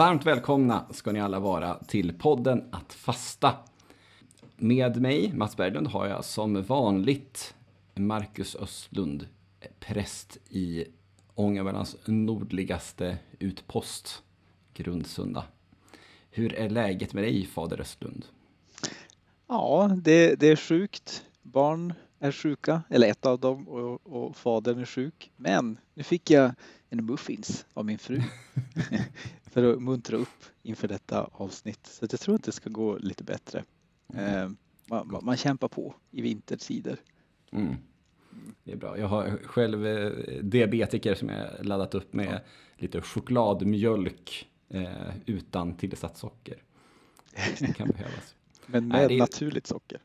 Varmt välkomna ska ni alla vara till podden Att fasta. Med mig, Mats Berglund, har jag som vanligt Marcus Östlund, präst i Ångermanlands nordligaste utpost, Grundsunda. Hur är läget med dig, fader Östlund? Ja, det, det är sjukt. Barn är sjuka, eller ett av dem, och, och fadern är sjuk. Men nu fick jag en muffins av min fru för att muntra upp inför detta avsnitt. Så jag tror att det ska gå lite bättre. Mm. Man, man, kämpar på i vintertider. Mm. Det är bra. Jag har själv eh, diabetiker som jag laddat upp med ja. lite chokladmjölk eh, utan tillsatt socker. Det kan behövas. Men med Nej, är... naturligt socker?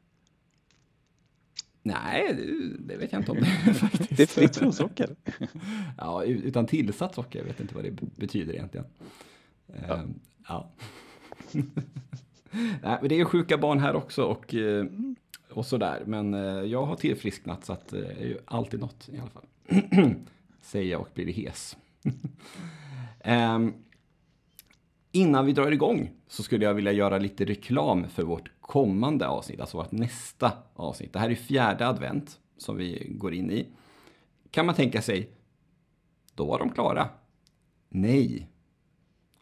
Nej, det vet jag inte om det faktiskt. Det är fritt från socker. ja, utan tillsatt socker. Jag vet inte vad det betyder egentligen. Ja. Ehm, ja. Nej, men det är sjuka barn här också och, eh, och sådär. Men eh, jag har tillfrisknat så att eh, det är ju alltid något i alla fall. Säger jag och blir hes. um, Innan vi drar igång så skulle jag vilja göra lite reklam för vårt kommande avsnitt, alltså vårt nästa avsnitt. Det här är fjärde advent som vi går in i. Kan man tänka sig, då var de klara. Nej,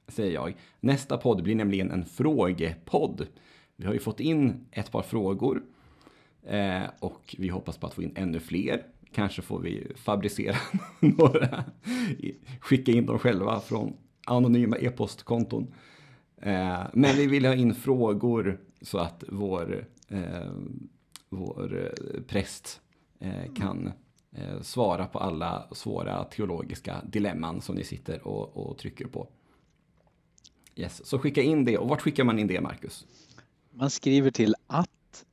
säger jag. Nästa podd blir nämligen en frågepodd. Vi har ju fått in ett par frågor eh, och vi hoppas på att få in ännu fler. Kanske får vi fabricera några, skicka in dem själva från anonyma e-postkonton. Eh, men vi vill ha in frågor så att vår, eh, vår eh, präst eh, kan eh, svara på alla svåra teologiska dilemman som ni sitter och, och trycker på. Yes. Så skicka in det. Och vart skickar man in det, Marcus? Man skriver till att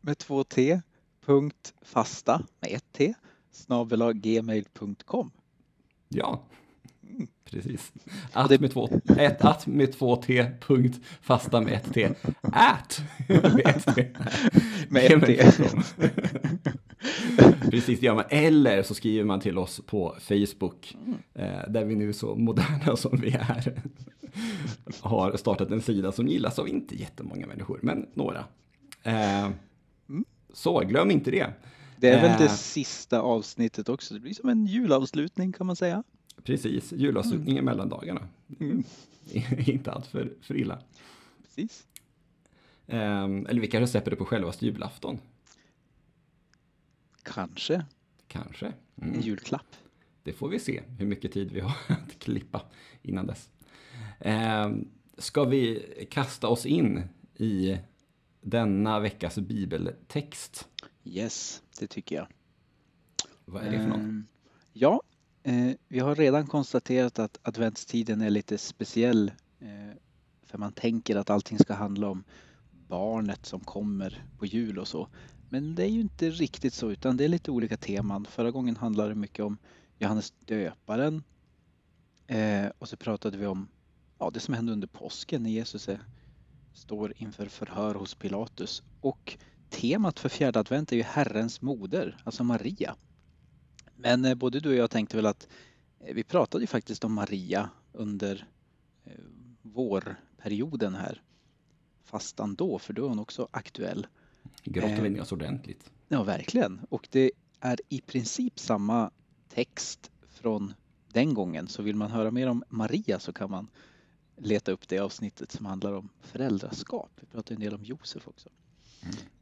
med två t punkt fasta med ett t snabel gmail.com. Ja, Precis. Att med två, ett, att med två t, punkt, fasta med ett t. Ät med ett t. Med ett t. Precis, det gör man. Eller så skriver man till oss på Facebook, eh, där vi nu så moderna som vi är, har startat en sida som gillas av inte jättemånga människor, men några. Eh, så glöm inte det. Det är väl det eh. sista avsnittet också. Det blir som en julavslutning kan man säga. Precis, julavslutning mm. mellan dagarna. Mm. inte allt för, för illa. Precis. Um, eller vi kanske släpper det på självaste julafton. Kanske. Kanske. Mm. En julklapp. Det får vi se hur mycket tid vi har att klippa innan dess. Um, ska vi kasta oss in i denna veckas bibeltext? Yes, det tycker jag. Vad är det för något? Um, ja, Eh, vi har redan konstaterat att adventstiden är lite speciell eh, för man tänker att allting ska handla om barnet som kommer på jul och så. Men det är ju inte riktigt så utan det är lite olika teman. Förra gången handlade det mycket om Johannes döparen eh, och så pratade vi om ja, det som hände under påsken när Jesus är, står inför förhör hos Pilatus. Och temat för fjärde advent är ju Herrens moder, alltså Maria. Men eh, både du och jag tänkte väl att eh, vi pratade ju faktiskt om Maria under eh, vårperioden här. Fastan då, för då är hon också aktuell. Grottade vi ner oss ordentligt. Ja, verkligen. Och det är i princip samma text från den gången. Så vill man höra mer om Maria så kan man leta upp det avsnittet som handlar om föräldraskap. Vi pratar en del om Josef också.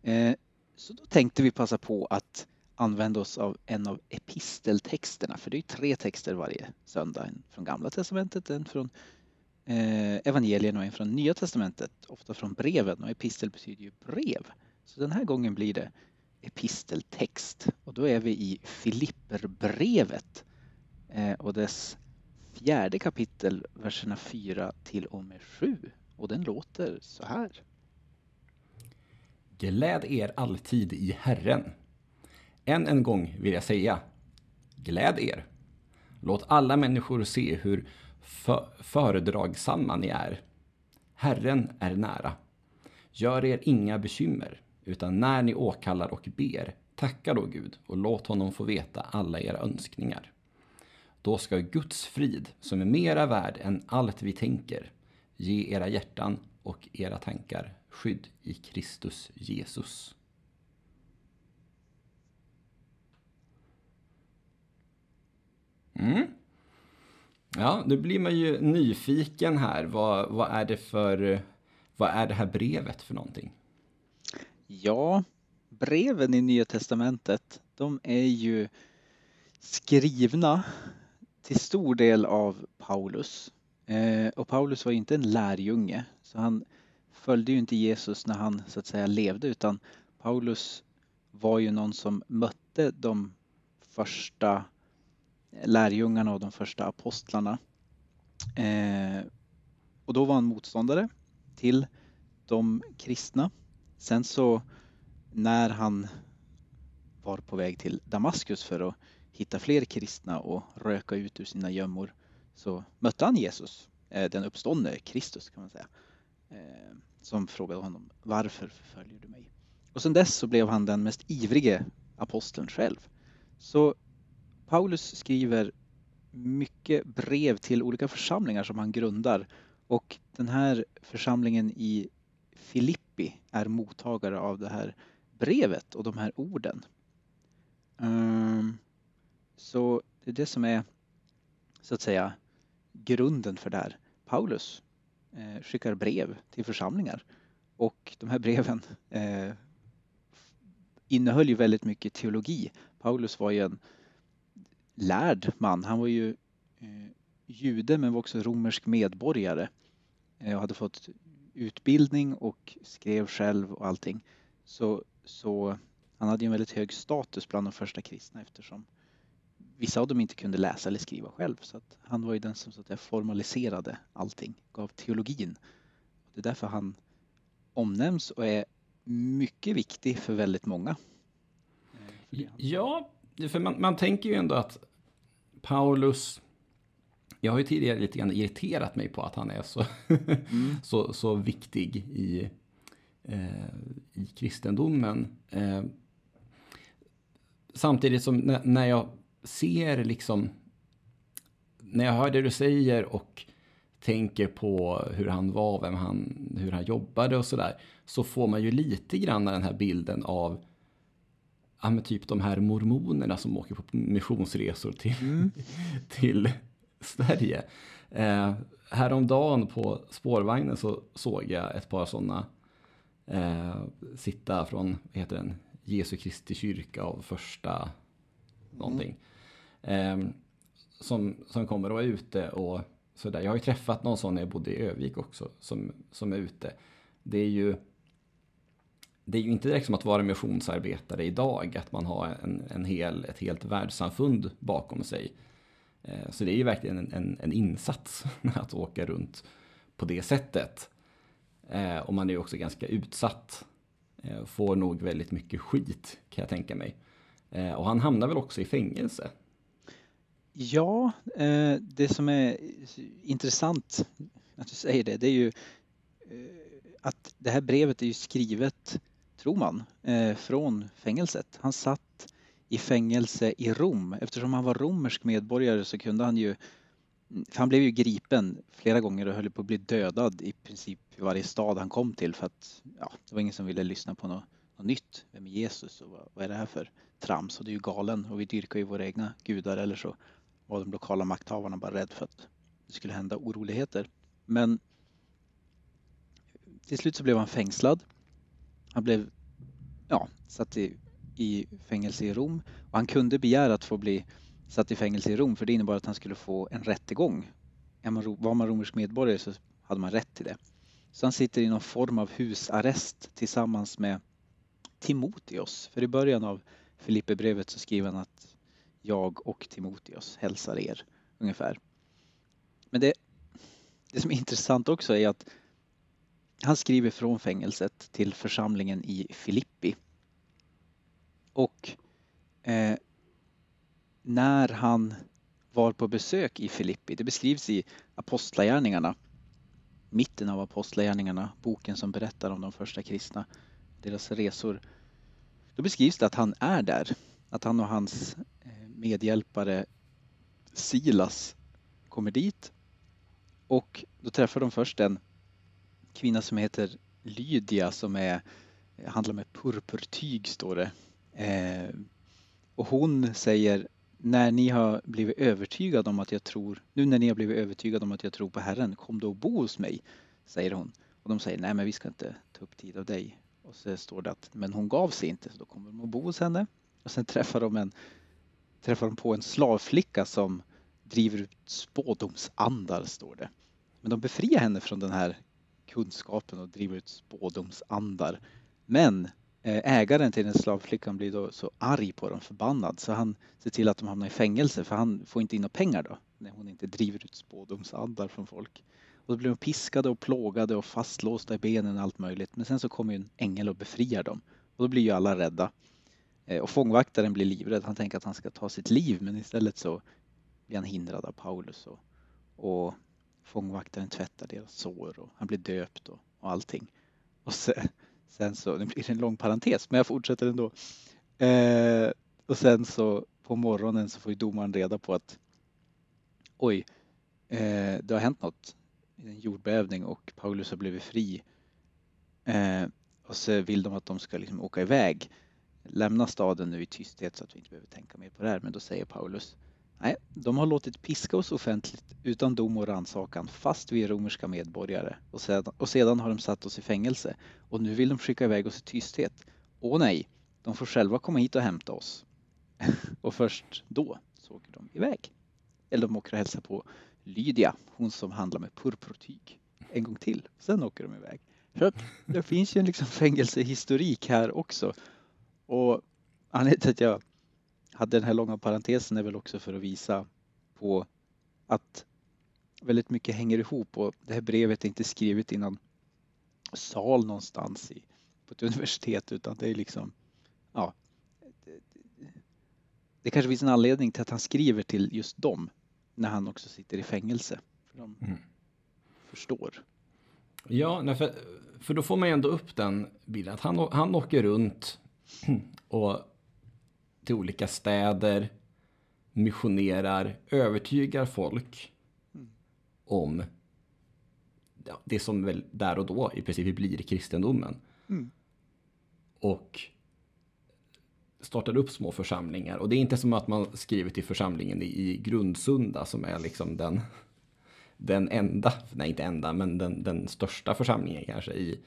Mm. Så då tänkte vi passa på att använda oss av en av episteltexterna, för det är tre texter varje söndag. En från Gamla Testamentet, en från eh, evangelien och en från Nya Testamentet, ofta från breven. Och epistel betyder ju brev. Så den här gången blir det episteltext och då är vi i Filipperbrevet eh, och dess fjärde kapitel, verserna 4 till och med 7. Och den låter så här. Gläd er alltid i Herren. Än en gång vill jag säga, gläd er. Låt alla människor se hur föredragsamma ni är. Herren är nära. Gör er inga bekymmer, utan när ni åkallar och ber, tacka då Gud och låt honom få veta alla era önskningar. Då ska Guds frid, som är mera värd än allt vi tänker, ge era hjärtan och era tankar skydd i Kristus Jesus. Mm. Ja, nu blir man ju nyfiken här. Vad, vad, är det för, vad är det här brevet för någonting? Ja, breven i Nya Testamentet, de är ju skrivna till stor del av Paulus. Eh, och Paulus var ju inte en lärjunge, så han följde ju inte Jesus när han så att säga levde, utan Paulus var ju någon som mötte de första lärjungarna och de första apostlarna. Eh, och då var han motståndare till de kristna. Sen så när han var på väg till Damaskus för att hitta fler kristna och röka ut ur sina gömmor så mötte han Jesus, eh, den uppståndne Kristus kan man säga, eh, som frågade honom varför förföljer du mig? Och sen dess så blev han den mest ivrige aposteln själv. Så Paulus skriver mycket brev till olika församlingar som han grundar och den här församlingen i Filippi är mottagare av det här brevet och de här orden. Ehm, så det är det som är så att säga grunden för det här. Paulus eh, skickar brev till församlingar och de här breven eh, innehöll ju väldigt mycket teologi. Paulus var ju en lärd man. Han var ju eh, jude men var också romersk medborgare eh, och hade fått utbildning och skrev själv och allting. Så, så han hade ju en väldigt hög status bland de första kristna eftersom vissa av dem inte kunde läsa eller skriva själv. Så att han var ju den som så att säga, formaliserade allting, gav teologin. Det är därför han omnämns och är mycket viktig för väldigt många. Eh, ja, för man, man tänker ju ändå att Paulus, jag har ju tidigare lite grann irriterat mig på att han är så, mm. så, så viktig i, eh, i kristendomen. Eh, samtidigt som när, när jag ser liksom, när jag hör det du säger och tänker på hur han var, vem han, hur han jobbade och sådär, så får man ju lite grann den här bilden av ja, men typ de här mormonerna som åker på missionsresor till, mm. till Sverige. Eh, häromdagen på spårvagnen så såg jag ett par sådana eh, sitta från, vad heter den, Jesu Kristi kyrka av första någonting. Mm. Eh, som, som kommer och är ute och sådär. Jag har ju träffat någon sån när jag bodde i Övik också som, som är ute. Det är ju det är ju inte direkt som att vara missionsarbetare idag, att man har en, en hel, ett helt världssamfund bakom sig. Eh, så det är ju verkligen en, en, en insats att åka runt på det sättet. Eh, och man är ju också ganska utsatt. Eh, får nog väldigt mycket skit kan jag tänka mig. Och han hamnar väl också i fängelse? Ja, det som är intressant att du säger det, det är ju att det här brevet är ju skrivet tror man, eh, från fängelset. Han satt i fängelse i Rom. Eftersom han var romersk medborgare så kunde han ju han blev ju gripen flera gånger och höll på att bli dödad i princip i varje stad han kom till för att ja, det var ingen som ville lyssna på något, något nytt. Vem är Jesus och vad, vad, är det här för trams? Och det är ju galen och vi dyrkar ju våra egna gudar eller så var de lokala makthavarna bara rädda för att det skulle hända oroligheter. Men till slut så blev han fängslad han blev ja, satt i, i fängelse i Rom och han kunde begära att få bli satt i fängelse i Rom för det innebar att han skulle få en rättegång. Var man romersk medborgare så hade man rätt till det. Så han sitter i någon form av husarrest tillsammans med Timoteus. För i början av Filipperbrevet så skriver han att jag och Timoteus hälsar er ungefär. Men det, det som är intressant också är att han skriver från fängelset till församlingen i Filippi. Och eh, när han var på besök i Filippi, det beskrivs i Apostlagärningarna, mitten av Apostlagärningarna, boken som berättar om de första kristna, deras resor. Då beskrivs det att han är där, att han och hans eh, medhjälpare Silas kommer dit och då träffar de först en kvinna som heter Lydia som är, handlar med purpurtyg står det. Eh, och hon säger när ni har blivit övertygade om att jag tror, nu när ni har blivit övertygade om att jag tror på Herren, kom då och bo hos mig, säger hon. Och de säger nej men vi ska inte ta upp tid av dig. Och så står det att men hon gav sig inte så då kommer de och bo hos henne. Och sen träffar de, en, träffar de på en slavflicka som driver ut spådomsandar står det. Men de befriar henne från den här kunskapen och driver ut spådomsandar. Men eh, ägaren till den slavflickan blir då så arg på dem, förbannad, så han ser till att de hamnar i fängelse för han får inte in några pengar då när hon inte driver ut spådomsandar från folk. Och då blir de piskade och plågade och fastlåsta i benen och allt möjligt. Men sen så kommer en ängel och befriar dem. Och då blir ju alla rädda. Eh, och fångvaktaren blir livrädd. Han tänker att han ska ta sitt liv men istället så blir han hindrad av Paulus. Och, och fångvaktaren tvättar deras sår och han blir döpt och, och allting. Och sen, sen så, det blir en lång parentes men jag fortsätter ändå. Eh, och sen så på morgonen så får ju domaren reda på att oj, eh, det har hänt något en jordbävning och Paulus har blivit fri. Eh, och så vill de att de ska liksom åka iväg. Lämna staden nu i tysthet så att vi inte behöver tänka mer på det här. Men då säger Paulus Nej, de har låtit piska oss offentligt utan dom och rannsakan fast vi är romerska medborgare och sedan, och sedan har de satt oss i fängelse och nu vill de skicka iväg oss i tysthet. Åh nej, de får själva komma hit och hämta oss. och först då så åker de iväg. Eller de åker och hälsar på Lydia, hon som handlar med purpurtyg. En gång till, sen åker de iväg. Så det finns ju en liksom fängelsehistorik här också. Och anledningen till att jag hade den här långa parentesen är väl också för att visa på att väldigt mycket hänger ihop och det här brevet är inte skrivet i någon sal någonstans i, på ett universitet utan det är liksom, ja, det, det kanske finns en anledning till att han skriver till just dem när han också sitter i fängelse. För de mm. förstår. Ja, nej, för, för då får man ju ändå upp den bilden att han, han åker runt och till olika städer, missionerar, övertygar folk mm. om det som väl där och då i princip blir kristendomen. Mm. Och startar upp små församlingar. Och det är inte som att man skriver till församlingen i, i Grundsunda som är liksom den, den enda, nej inte enda, men den, den största församlingen kanske i,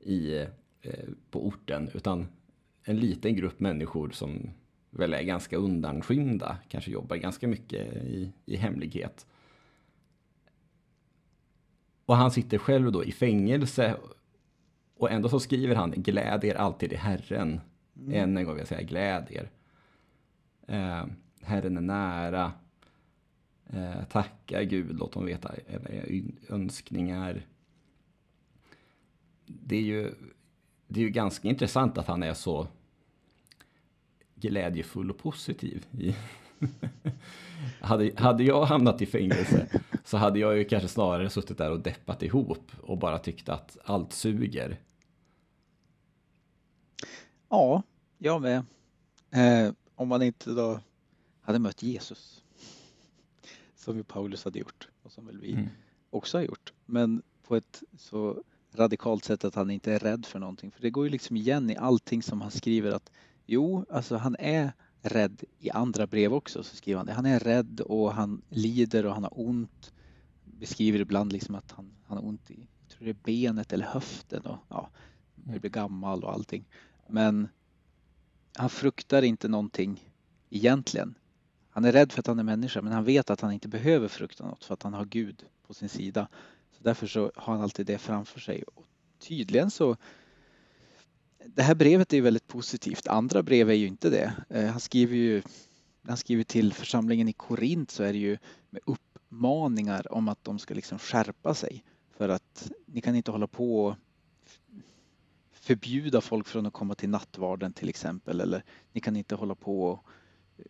i, eh, på orten. Utan en liten grupp människor som väl är ganska undanskymda, kanske jobbar ganska mycket i, i hemlighet. Och han sitter själv då i fängelse och ändå så skriver han gläd er alltid i Herren. Mm. Än en gång vill jag säga gläd er. Eh, Herren är nära. Eh, tacka Gud, låt dem veta era önskningar. Det är, ju, det är ju ganska intressant att han är så glädjefull och positiv. I hade, hade jag hamnat i fängelse så hade jag ju kanske snarare suttit där och deppat ihop och bara tyckt att allt suger. Ja, jag med. Eh, om man inte då hade mött Jesus. Som ju Paulus hade gjort och som väl vi mm. också har gjort. Men på ett så radikalt sätt att han inte är rädd för någonting. För det går ju liksom igen i allting som han skriver att jo, alltså han är rädd i andra brev också. Så skriver han det. Han är rädd och han lider och han har ont. Beskriver ibland liksom att han, han har ont i jag tror det är benet eller höften och ja, blir gammal och allting. Men han fruktar inte någonting egentligen. Han är rädd för att han är människa men han vet att han inte behöver frukta något för att han har Gud på sin sida. Så Därför så har han alltid det framför sig. Och tydligen så det här brevet är väldigt positivt. Andra brev är ju inte det. Eh, han skriver ju han skriver till församlingen i Korint så är det ju med uppmaningar om att de ska liksom skärpa sig. För att ni kan inte hålla på och förbjuda folk från att komma till nattvarden till exempel. Eller ni kan inte hålla på och eh,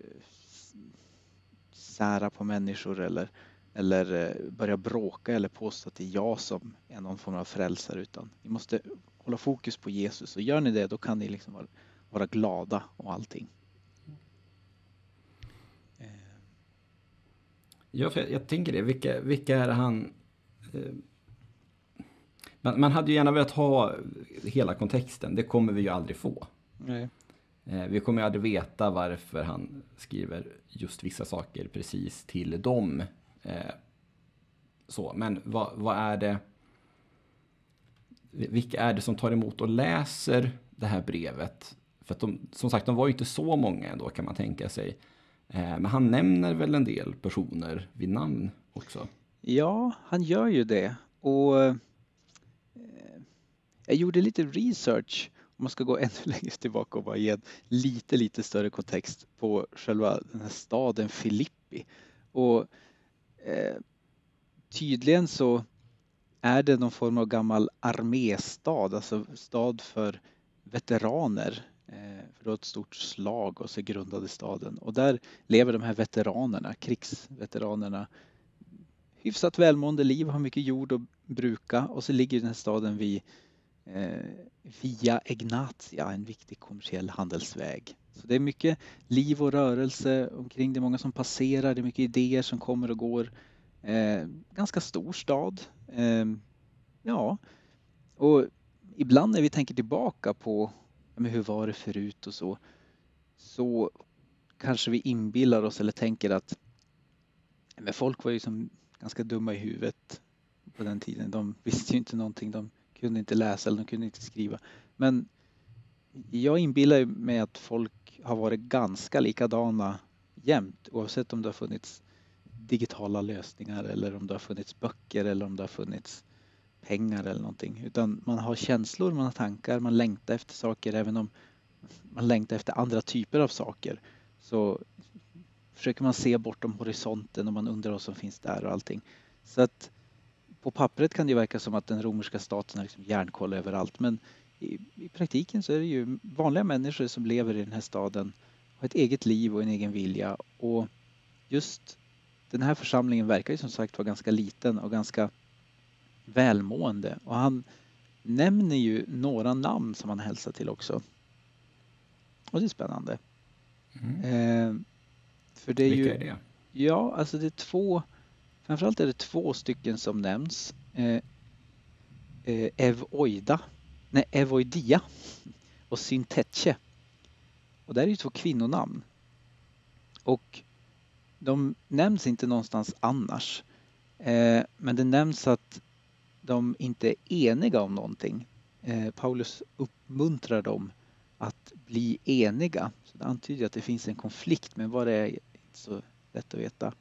sära på människor eller, eller eh, börja bråka eller påstå att det är jag som är någon form av frälsare. Utan ni måste hålla fokus på Jesus och gör ni det då kan ni liksom vara, vara glada och allting. Ja, för jag, jag tänker det. Vilka, vilka är han? Eh, Man, man hade ju gärna velat ha hela kontexten, det kommer vi ju aldrig få. Nej. Eh, vi kommer ju aldrig veta varför han skriver just vissa saker precis till dem. Eh, så, men vad, vad är det? Vilka är det som tar emot och läser det här brevet? För att de, som sagt, de var ju inte så många ändå kan man tänka sig. Eh, men han nämner väl en del personer vid namn också? Ja, han gör ju det. Och eh, jag gjorde lite research om man ska gå ännu längre tillbaka och bara ge en lite, lite större kontext på själva den här staden Filippi. Och eh, tydligen så är det någon form av gammal arméstad, alltså stad för veteraner. Eh, för det var ett stort slag och så grundade staden och där lever de här veteranerna, krigsveteranerna hyfsat välmående liv, har mycket jord att bruka och så ligger den här staden vid eh, Via Egnatia, en viktig kommersiell handelsväg. Så det är mycket liv och rörelse omkring, det är många som passerar, det är mycket idéer som kommer och går. Eh, ganska stor stad. Eh, ja, och ibland när vi tänker tillbaka på men hur var det förut och så, så kanske vi inbillar oss eller tänker att men folk var ju som ganska dumma i huvudet på den tiden. De visste ju inte någonting, de kunde inte läsa eller de kunde inte skriva. Men jag inbillar mig att folk har varit ganska likadana jämt oavsett om det har funnits digitala lösningar eller om det har funnits böcker eller om det har funnits pengar eller någonting. Utan man har känslor, man har tankar, man längtar efter saker även om man längtar efter andra typer av saker. Så försöker man se bortom horisonten och man undrar vad som finns där och allting. Så att på pappret kan det verka som att den romerska staten har liksom järnkoll överallt men i, i, praktiken så är det ju vanliga människor som lever i den här staden har ett eget liv och en egen vilja och just den här församlingen verkar ju som sagt vara ganska liten och ganska välmående och han nämner ju några namn som han hälsar till också. Och det är spännande. Mm. Eh, för det är Vilka ju, är det? Ja, alltså det är två, framförallt är det två stycken som nämns. Eh, eh, Evoida, nej Evoidia och Syntetche. Och det är ju två kvinnonamn. Och de nämns inte någonstans annars. Eh, men det nämns att de inte är eniga om någonting. Eh, Paulus uppmuntrar dem att bli eniga. Så det antyder att det finns en konflikt men vad det är inte så lätt att veta.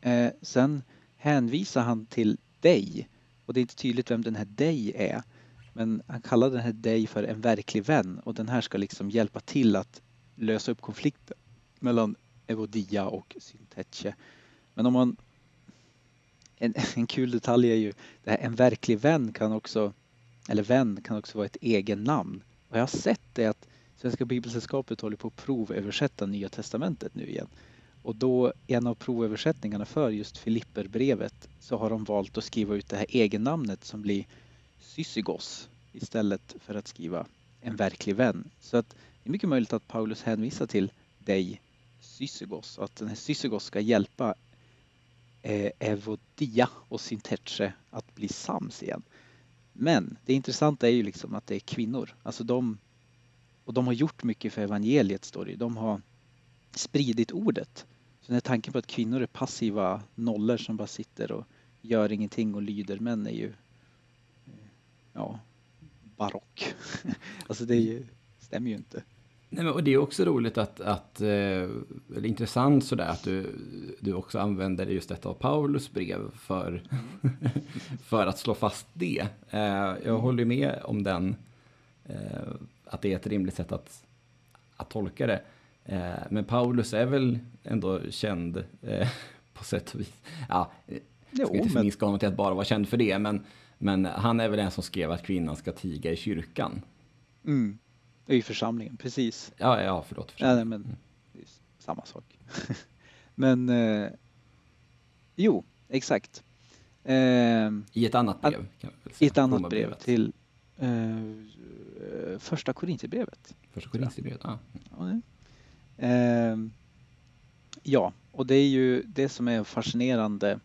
Eh, sen hänvisar han till dig och det är inte tydligt vem den här dig är. Men han kallar den här dig för en verklig vän och den här ska liksom hjälpa till att lösa upp konflikten mellan Evodia och Syntetje. Men om man en, en kul detalj är ju det här, en verklig vän kan också, eller vän kan också vara ett egen namn. Vad jag har sett är att Svenska Bibelsällskapet håller på att provöversätta Nya Testamentet nu igen. Och då en av provöversättningarna för just Filipperbrevet så har de valt att skriva ut det här egennamnet som blir Sysygos istället för att skriva en verklig vän. Så att det är mycket möjligt att Paulus hänvisar till dig Sysygos och att den här Sysygos ska hjälpa eh, Evodia och syntetche att bli sams igen. Men det intressanta är ju liksom att det är kvinnor. Alltså de, och de har gjort mycket för evangeliet står det De har spridit ordet. Så den här tanken på att kvinnor är passiva nollor som bara sitter och gör ingenting och lyder män är ju eh, ja, barock. alltså det ju, stämmer ju inte. Nej, men, och det är också roligt att, att eh, eller intressant sådär att du, du också använder just detta av Paulus brev för, för att slå fast det. Eh, jag mm. håller med om den, eh, att det är ett rimligt sätt att, att tolka det. Men Paulus är väl ändå känd på sätt och vis. Ja, jag ska inte förminska honom till att bara vara känd för det, men, men han är väl den som skrev att kvinnan ska tiga i kyrkan. Mm. I församlingen, precis. Ja, ja förlåt. Ja, men mm. samma sak. men eh, jo, exakt. Eh, I ett annat brev? Kan I ett annat brev till eh, första Korinthierbrevet. Första Korinthierbrevet, ja. Ja, eh, ja, och det är ju det som är fascinerande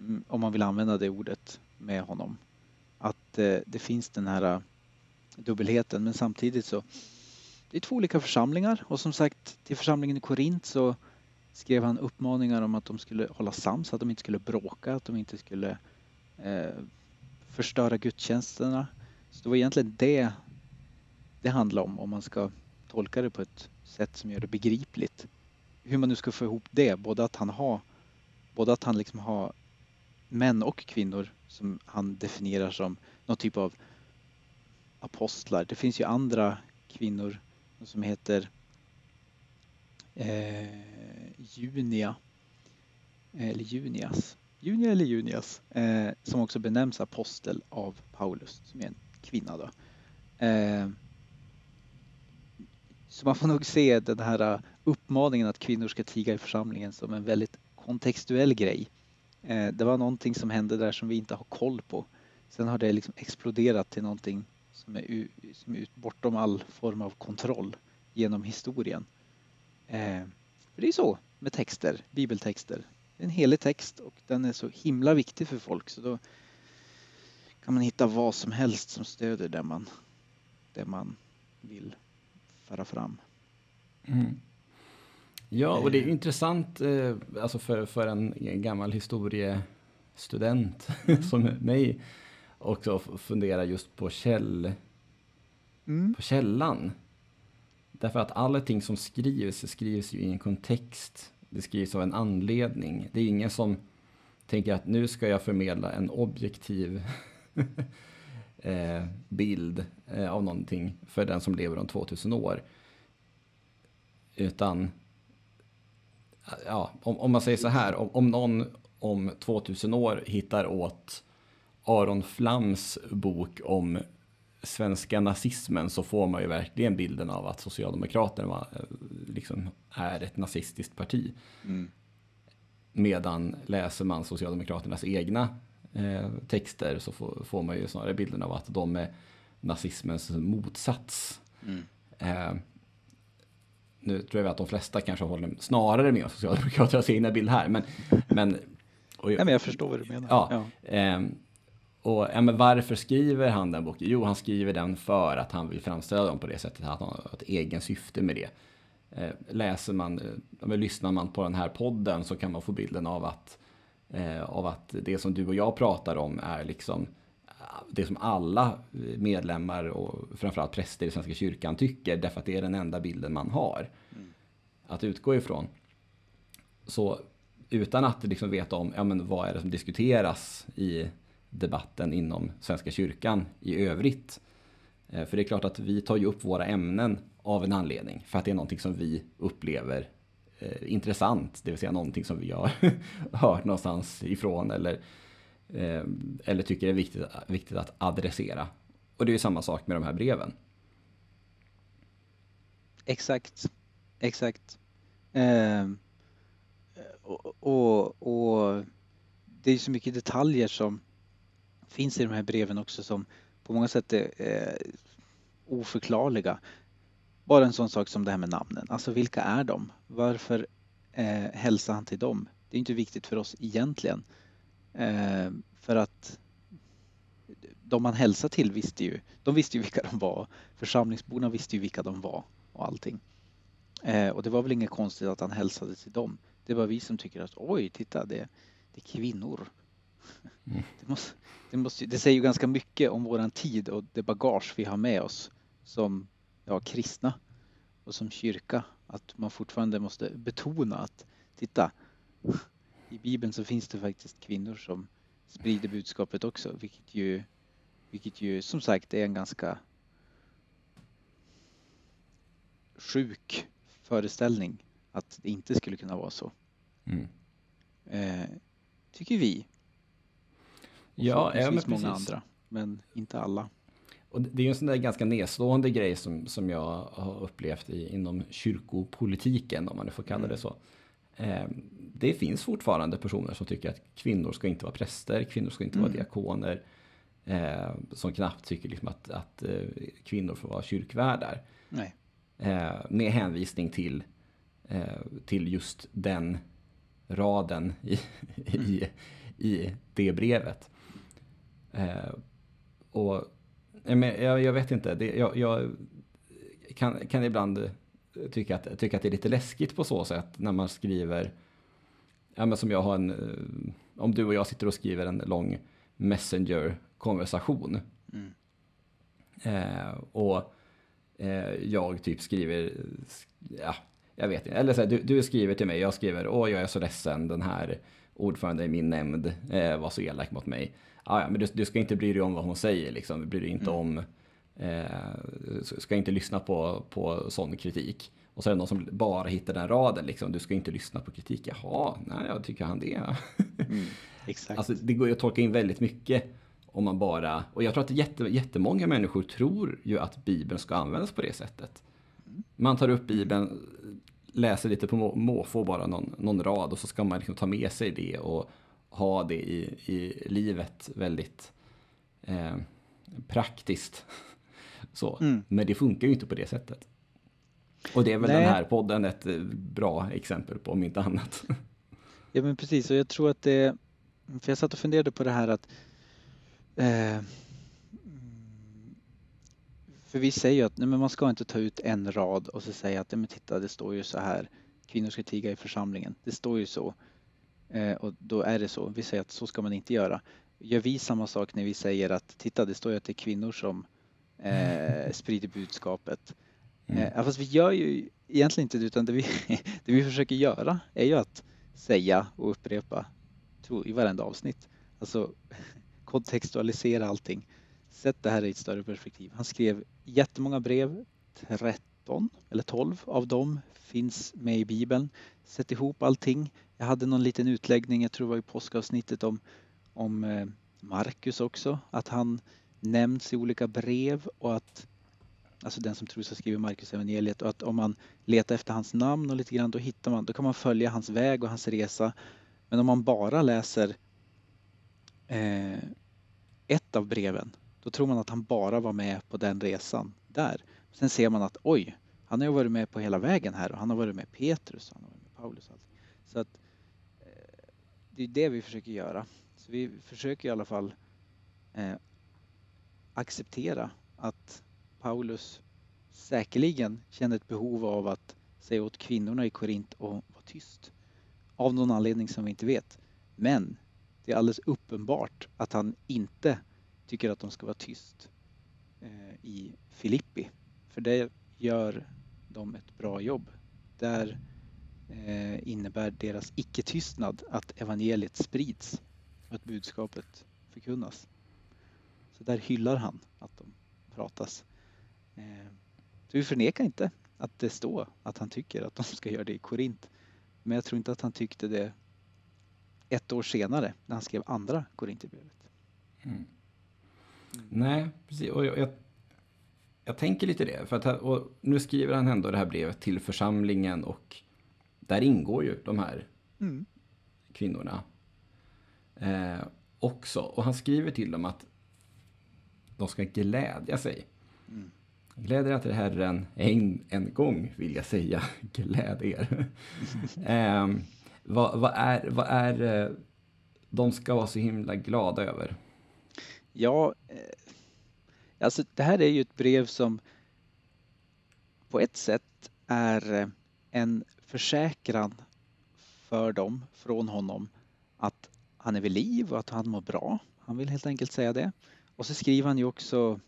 mm, om man vill använda det ordet med honom. det, det finns den här dubbelheten men samtidigt så det är två olika församlingar och som sagt till församlingen i Korint så skrev han uppmaningar om att de skulle hålla sams, att de inte skulle bråka, att de inte skulle eh, förstöra gudstjänsterna. Så det var egentligen det det handlade om, om man ska tolka det på ett sätt som gör det begripligt. Hur man nu ska få ihop det, både att han har, både att han liksom har män och kvinnor som han definierar som någon typ av apostlar. Det finns ju andra kvinnor som heter eh, Junia eh, eller Junias. Junia eller Junias eh, som också benämns apostel av Paulus som är en kvinna. Då. Eh, så man får nog se den här eh, uppmaningen att kvinnor ska tiga i församlingen som en väldigt kontextuell grej. Eh, det var någonting som hände där som vi inte har koll på. Sen har det liksom exploderat till någonting som är, som är bortom all form av kontroll genom historien. Eh, för det är så med texter, bibeltexter. Det är en helig text och den är så himla viktig för folk så då kan man hitta vad som helst som stöder det man, det man vill föra fram. Mm. Ja, och det är eh. intressant eh, alltså för, för en gammal historiestudent mm. som mig också fundera just på, käll, mm. på källan. Därför att allting som skrivs skrivs ju i en kontext. Det skrivs av en anledning. Det är ingen som tänker att nu ska jag förmedla en objektiv eh, bild eh, av någonting för den som lever om 2000 år. Utan, ja, om, om man säger så här, om, om någon om 2000 år hittar åt Aron Flams bok om svenska nazismen så får man ju verkligen bilden av att Socialdemokraterna eh, liksom är ett nazistiskt parti. Mm. Medan läser man Socialdemokraternas egna eh, texter så får, får, man ju snarare bilden av att de är nazismens motsats. Mm. Eh, nu tror jag att de flesta kanske håller snarare med Socialdemokraternas egna bild här. Men, men, och, Nej, men jag förstår vad du menar. Ja, ja. Eh, och ja, men varför skriver han den boken? Jo, han skriver den för att han vill framställa dem på det sättet, att han har ett egen syfte med det. Eh, läser man, eh, lyssnar man på den här podden så kan man få bilden av att, eh, av att det som du och jag pratar om är liksom det som alla medlemmar och framförallt präster i Svenska kyrkan tycker, därför att det är den enda bilden man har mm. att utgå ifrån. Så utan att liksom veta om ja, men vad är det som diskuteras i debatten inom Svenska kyrkan i övrigt. Eh, för det är klart att vi tar ju upp våra ämnen av en anledning. För att det är någonting som vi upplever eh, intressant. Det vill säga någonting som vi har hört någonstans ifrån. Eller, eh, eller tycker är viktigt, viktigt att adressera. Och det är ju samma sak med de här breven. Exakt. Exakt. Eh, och, och, och, det är så mycket detaljer som finns i de här breven också som på många sätt är eh, oförklarliga. Bara en sån sak som det här med namnen. Alltså vilka är de? Varför eh, hälsar han till dem? Det är inte viktigt för oss egentligen. Eh, för att de man hälsar till visste ju, de visste ju vilka de var. Församlingsborna visste ju vilka de var och allting. Eh, och det var väl inget konstigt att han hälsade till dem. Det var vi som tycker att oj, titta det, det är kvinnor. Det, måste, det, måste, det säger ju ganska mycket om våran tid och det bagage vi har med oss som ja, kristna och som kyrka. Att man fortfarande måste betona att titta, i Bibeln så finns det faktiskt kvinnor som sprider budskapet också, vilket ju, vilket ju som sagt är en ganska sjuk föreställning att det inte skulle kunna vara så. Mm. Eh, tycker vi. Ja, ja men många andra, men inte alla. Och det är ju en sån där ganska nedslående grej som, som jag har upplevt i, inom kyrkopolitiken, om man nu får kalla det mm. så. Eh, det finns fortfarande personer som tycker att kvinnor ska inte vara präster, kvinnor ska inte mm. vara diakoner. Eh, som knappt tycker liksom att, att eh, kvinnor får vara kyrkvärdar. Nej. Eh, med hänvisning till, eh, till just den raden i, mm. i, i det brevet. Eh, och jag, jag vet inte, det, jag, jag kan, kan ibland tycka att, tycka att det är lite läskigt på så sätt när man skriver, ja men som jag har en, om du och jag sitter och skriver en lång Messenger-konversation. Mm. Eh, och eh, jag typ skriver, ja, jag vet inte, eller så här, du, du skriver till mig, jag skriver, åh jag är så ledsen, den här ordföranden i min nämnd eh, var så elak mot mig. Ah, ja, men du, du, ska inte bry dig om vad hon säger, liksom. du bryr dig inte mm. om, eh, ska inte lyssna på, på sån kritik. Och så är det någon som bara hittar den raden, liksom. du ska inte lyssna på kritik. Jaha, nej, jag tycker han det. Mm, exakt. Alltså, det går ju att tolka in väldigt mycket om man bara, och jag tror att jätte, jättemånga människor tror ju att Bibeln ska användas på det sättet. Man tar upp Bibeln, läser lite på måfå bara någon, någon rad och så ska man liksom ta med sig det och ha det i, i livet väldigt eh, praktiskt. Så. Mm. Men det funkar ju inte på det sättet. Och det är väl Nej. den här podden ett eh, bra exempel på, om inte annat. Ja men precis, och jag tror att det, för jag satt och funderade på det här att eh, för vi säger ju att nej, men man ska inte ta ut en rad och så säga att nej, men titta det står ju så här kvinnor ska tiga i församlingen. Det står ju så. Eh, och då är det så. Vi säger att så ska man inte göra. Gör vi samma sak när vi säger att titta det står ju att det är kvinnor som eh, sprider budskapet. Mm. Eh, fast vi gör ju egentligen inte det utan det vi, det vi försöker göra är ju att säga och upprepa i varenda avsnitt. Alltså kontextualisera allting. Sätt det här i ett större perspektiv. Han skrev jättemånga brev, 13 eller 12 av dem finns med i Bibeln. Sätt ihop allting. Jag hade någon liten utläggning, jag tror det var i påskavsnittet om, om eh, Markus också, att han nämns i olika brev och att alltså den som tror sig skriver Markus evangeliet och att om man letar efter hans namn och lite grann då hittar man, då kan man följa hans väg och hans resa. Men om man bara läser eh, ett av breven då tror man att han bara var med på den resan där. Sen ser man att oj, han har ju varit med på hela vägen här och han har varit med Petrus och han har varit med Paulus. Så att eh, det är det vi försöker göra. Så vi försöker i alla fall eh, acceptera att Paulus säkerligen kände ett behov av att säga åt kvinnorna i Korint att vara tyst. Av någon anledning som vi inte vet. Men det är alldeles uppenbart att han inte tycker att de ska vara tyst eh, i Filippi. För där gör de ett bra jobb. Där eh, innebär deras icke-tystnad att evangeliet sprids och att budskapet förkunnas. Så där hyllar han att de pratas. Eh, så vi förnekar inte att det står att han tycker att de ska göra det i Korint. Men jag tror inte att han tyckte det ett år senare när han skrev andra Korinthierbrevet. Mm. Nej, precis. Och jag, jag, jag, tänker lite det. För att, nu skriver han ändå det här brevet till församlingen och där ingår ju de här mm. kvinnorna eh, också. Och han skriver till dem att de ska glädja sig. Mm. Gläd er till Herren en, en gång, vill jag säga. Gläd er. eh, vad, vad, är, vad är eh, de ska vara så himla glada över? Ja, eh, alltså det här är ju ett brev som på ett sätt är eh, en försäkran för dem från honom att han är vid liv och att han mår bra. Han vill helt enkelt säga det. Och så skriver han ju också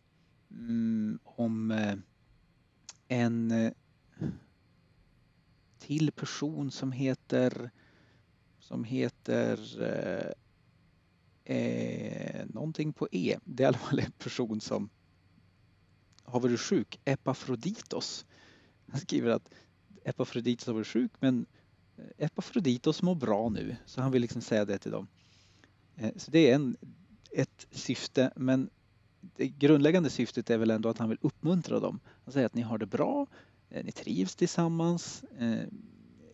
mm, om eh, en eh, till person som heter som heter eh, eh, någonting på E. Det är i alla fall en person som har varit sjuk, Epafroditos. Han skriver att Epafroditos har varit sjuk men eh, Epafroditos mår bra nu, så han vill liksom säga det till dem. Eh, så det är en, ett syfte, men det grundläggande syftet är väl ändå att han vill uppmuntra dem. Han säger att ni har det bra, eh, ni trivs tillsammans,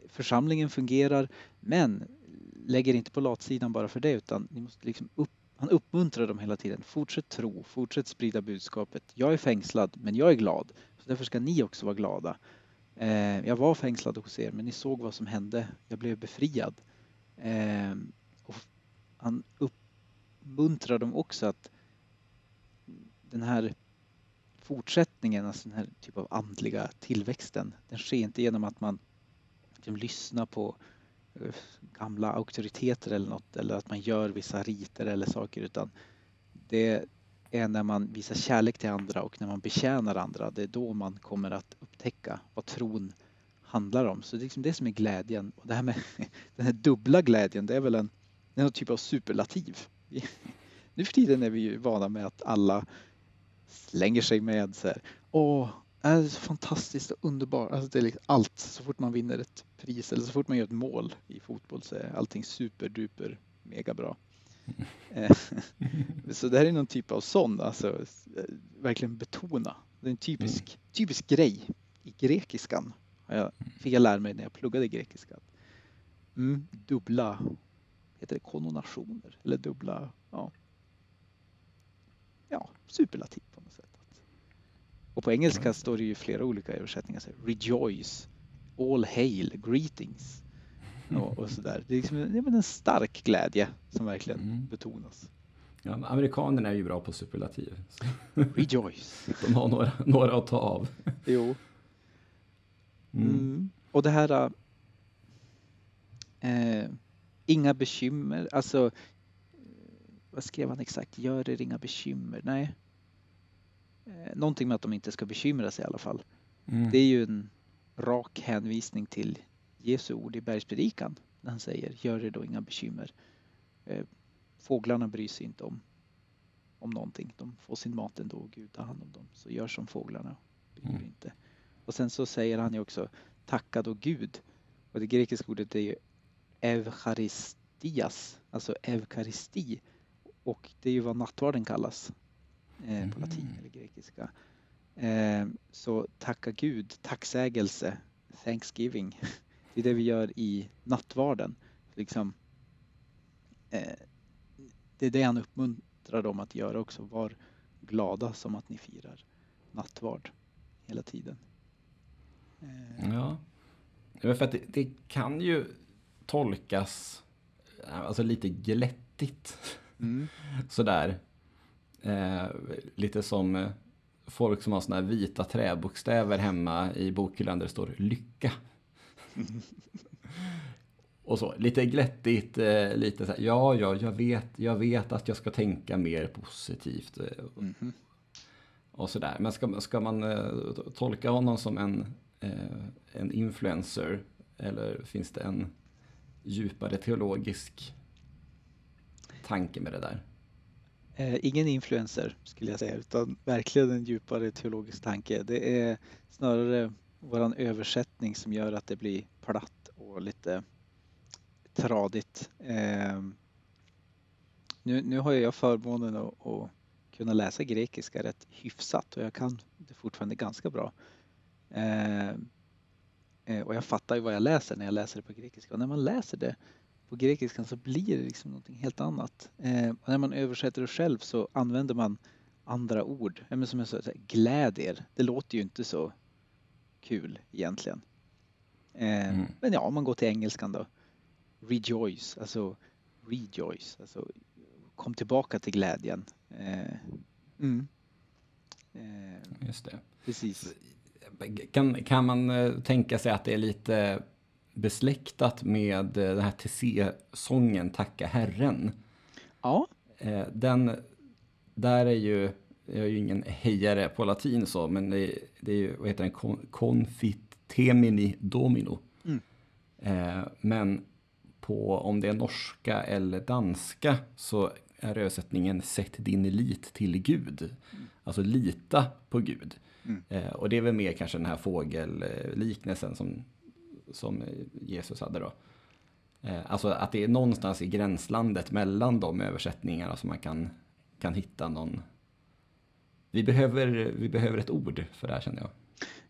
församlingen fungerar, men lägger inte på latsidan bara för det utan ni måste liksom upp, han uppmuntrar dem hela tiden. Fortsätt tro, fortsätt sprida budskapet. Jag är fängslad men jag är glad. Så därför ska ni också vara glada. Eh, jag var fängslad hos er men ni såg vad som hände. Jag blev befriad. Eh, och han uppmuntrar dem också att den här fortsättningen, alltså den här typen av andliga tillväxten, den sker inte genom att man liksom lyssnar på eh, gamla auktoriteter eller något eller att man gör vissa riter eller saker utan det är när man visar kärlek till andra och när man betjänar andra. Det är då man kommer att upptäcka vad tron handlar om. Så det är liksom det som är glädjen. Och det här med den här dubbla glädjen, det är väl en, en typ av superlativ. Nu för tiden är vi ju vana med att alla slänger sig med så här. Åh, det är så fantastiskt och underbart. Alltså det är liksom allt. Så fort man vinner ett pris eller så fort man gör ett mål i fotboll så är allting superduper mega bra. Mm. så det här är någon typ av sån, alltså verkligen betona. Det är en typisk, mm. typisk grej i grekiskan. Jag fick jag lära mig när jag pluggade grekiska. Mm, dubbla, heter det kononationer? Eller dubbla, ja. Ja, superlativ på något sätt. Och på engelska står det ju flera olika översättningar. Så rejoice, all hail, greetings och, och sådär. Det är liksom det är en stark glädje som verkligen mm. betonas. Ja, amerikanerna är ju bra på superlativ. Rejoice. De har några, några att ta av. Jo. Mm. Mm. Och det här... Äh, inga bekymmer, alltså vad skrev han exakt? Gör er inga bekymmer. Nej. Eh, någonting med att de inte ska bekymra sig i alla fall. Mm. Det är ju en rak hänvisning till Jesu ord i bergspredikan när han säger gör er då inga bekymmer. Eh, fåglarna bryr sig inte om, om någonting. De får sin mat ändå och Gud tar hand om dem. Så gör som fåglarna. Bryr mm. inte. Och sen så säger han ju också tacka då Gud. Och det grekiska ordet är ju evcharistias, alltså eukaristi. Och det är ju vad nattvarden kallas eh, på latin mm. eller grekiska. Eh, så tacka Gud, tacksägelse, thanksgiving. Det är det vi gör i nattvarden. Liksom, eh, det är det han uppmuntrar dem att göra också. Var glada som att ni firar nattvard hela tiden. Eh. Ja, för att det, det, kan ju tolkas alltså lite glättigt. Mm. Sådär. Eh, lite som eh, folk som har sådana här vita träbokstäver hemma i bokhyllan där det står lycka. och så, lite glättigt, eh, lite så här, ja, ja, jag vet, jag vet att jag ska tänka mer positivt. Mm -hmm. Och sådär. Men ska, ska man eh, tolka honom som en, en influencer? Eller finns det en djupare teologisk tanke med det där? Ingen influencer skulle jag säga, utan verkligen en djupare teologisk tanke. Det är snarare våran översättning som gör att det blir platt och lite tradigt. Eh, nu, nu har jag förmånen att, att kunna läsa grekiska rätt hyfsat och jag kan det fortfarande ganska bra. Ehm, eh, och jag fattar ju vad jag läser när jag läser det på grekiska och när man läser det på grekiskan så blir det liksom någonting helt annat. Eh, när man översätter det själv så använder man andra ord. Eh, som jag sa, gläd er! det låter ju inte så kul egentligen. Eh, mm. Men ja, om man går till engelskan då. Rejoice, alltså rejoice, alltså kom tillbaka till glädjen. Eh, mm. Eh, Just det. Precis. Kan, kan man eh, tänka sig att det är lite besläktat med den här TC-sången Tacka Herren. Ja. Eh, den, där är ju, jag är ju ingen hejare på latin så, men det, det är ju, vad heter den, confitemini domino. Mm. Eh, men på, om det är norska eller danska så är översättningen Sätt din lit till Gud. Mm. Alltså lita på Gud. Mm. Eh, och det är väl mer kanske den här fågelliknelsen som som Jesus hade då. Eh, alltså att det är någonstans i gränslandet mellan de översättningarna som man kan, kan hitta någon... Vi behöver, vi behöver ett ord för det här känner jag.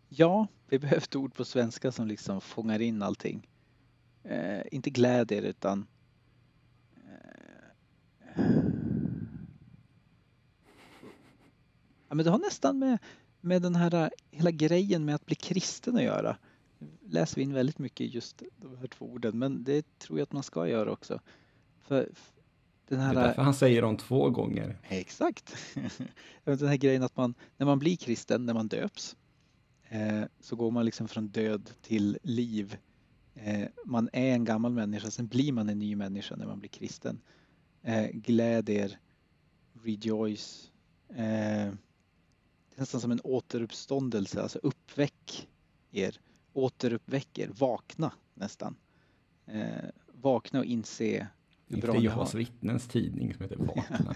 Ja, vi behöver ett ord på svenska som liksom fångar in allting. Eh, inte glädjer utan eh, ja, men det har nästan med, med den här eh, hela grejen med att bli kristen att göra läser vi in väldigt mycket just de här två orden, men det tror jag att man ska göra också. För den Det här... är därför han säger dem två gånger. Exakt. Den här grejen att man, när man blir kristen, när man döps, eh, så går man liksom från död till liv. Eh, man är en gammal människa, sen blir man en ny människa när man blir kristen. Eh, gläd er, rejoice. Eh, det är nästan som en återuppståndelse, alltså uppväck er, återuppväck er, vakna nästan. Eh, vakna och inse bra ni Jehovas vittnens tidning som heter Vakna.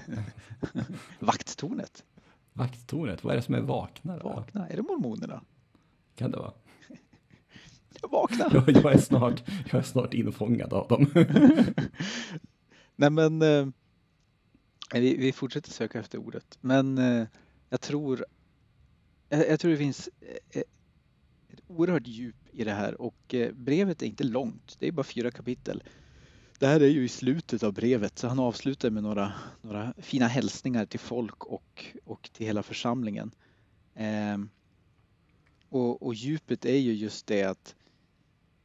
Vakttornet, Vakttornet, vad är det som är Vakna? Då? vakna, är det mormonerna? Kan det vara? Vakna! Jag, jag, är snart, jag är snart infångad av dem. Nej men eh, vi, vi fortsätter söka efter ordet. Men eh, jag tror jag, jag tror det finns eh, ett oerhört djup i det här och eh, brevet är inte långt. Det är bara fyra kapitel. Det här är ju i slutet av brevet så han avslutar med några, några fina hälsningar till folk och, och till hela församlingen. Eh, och, och djupet är ju just det att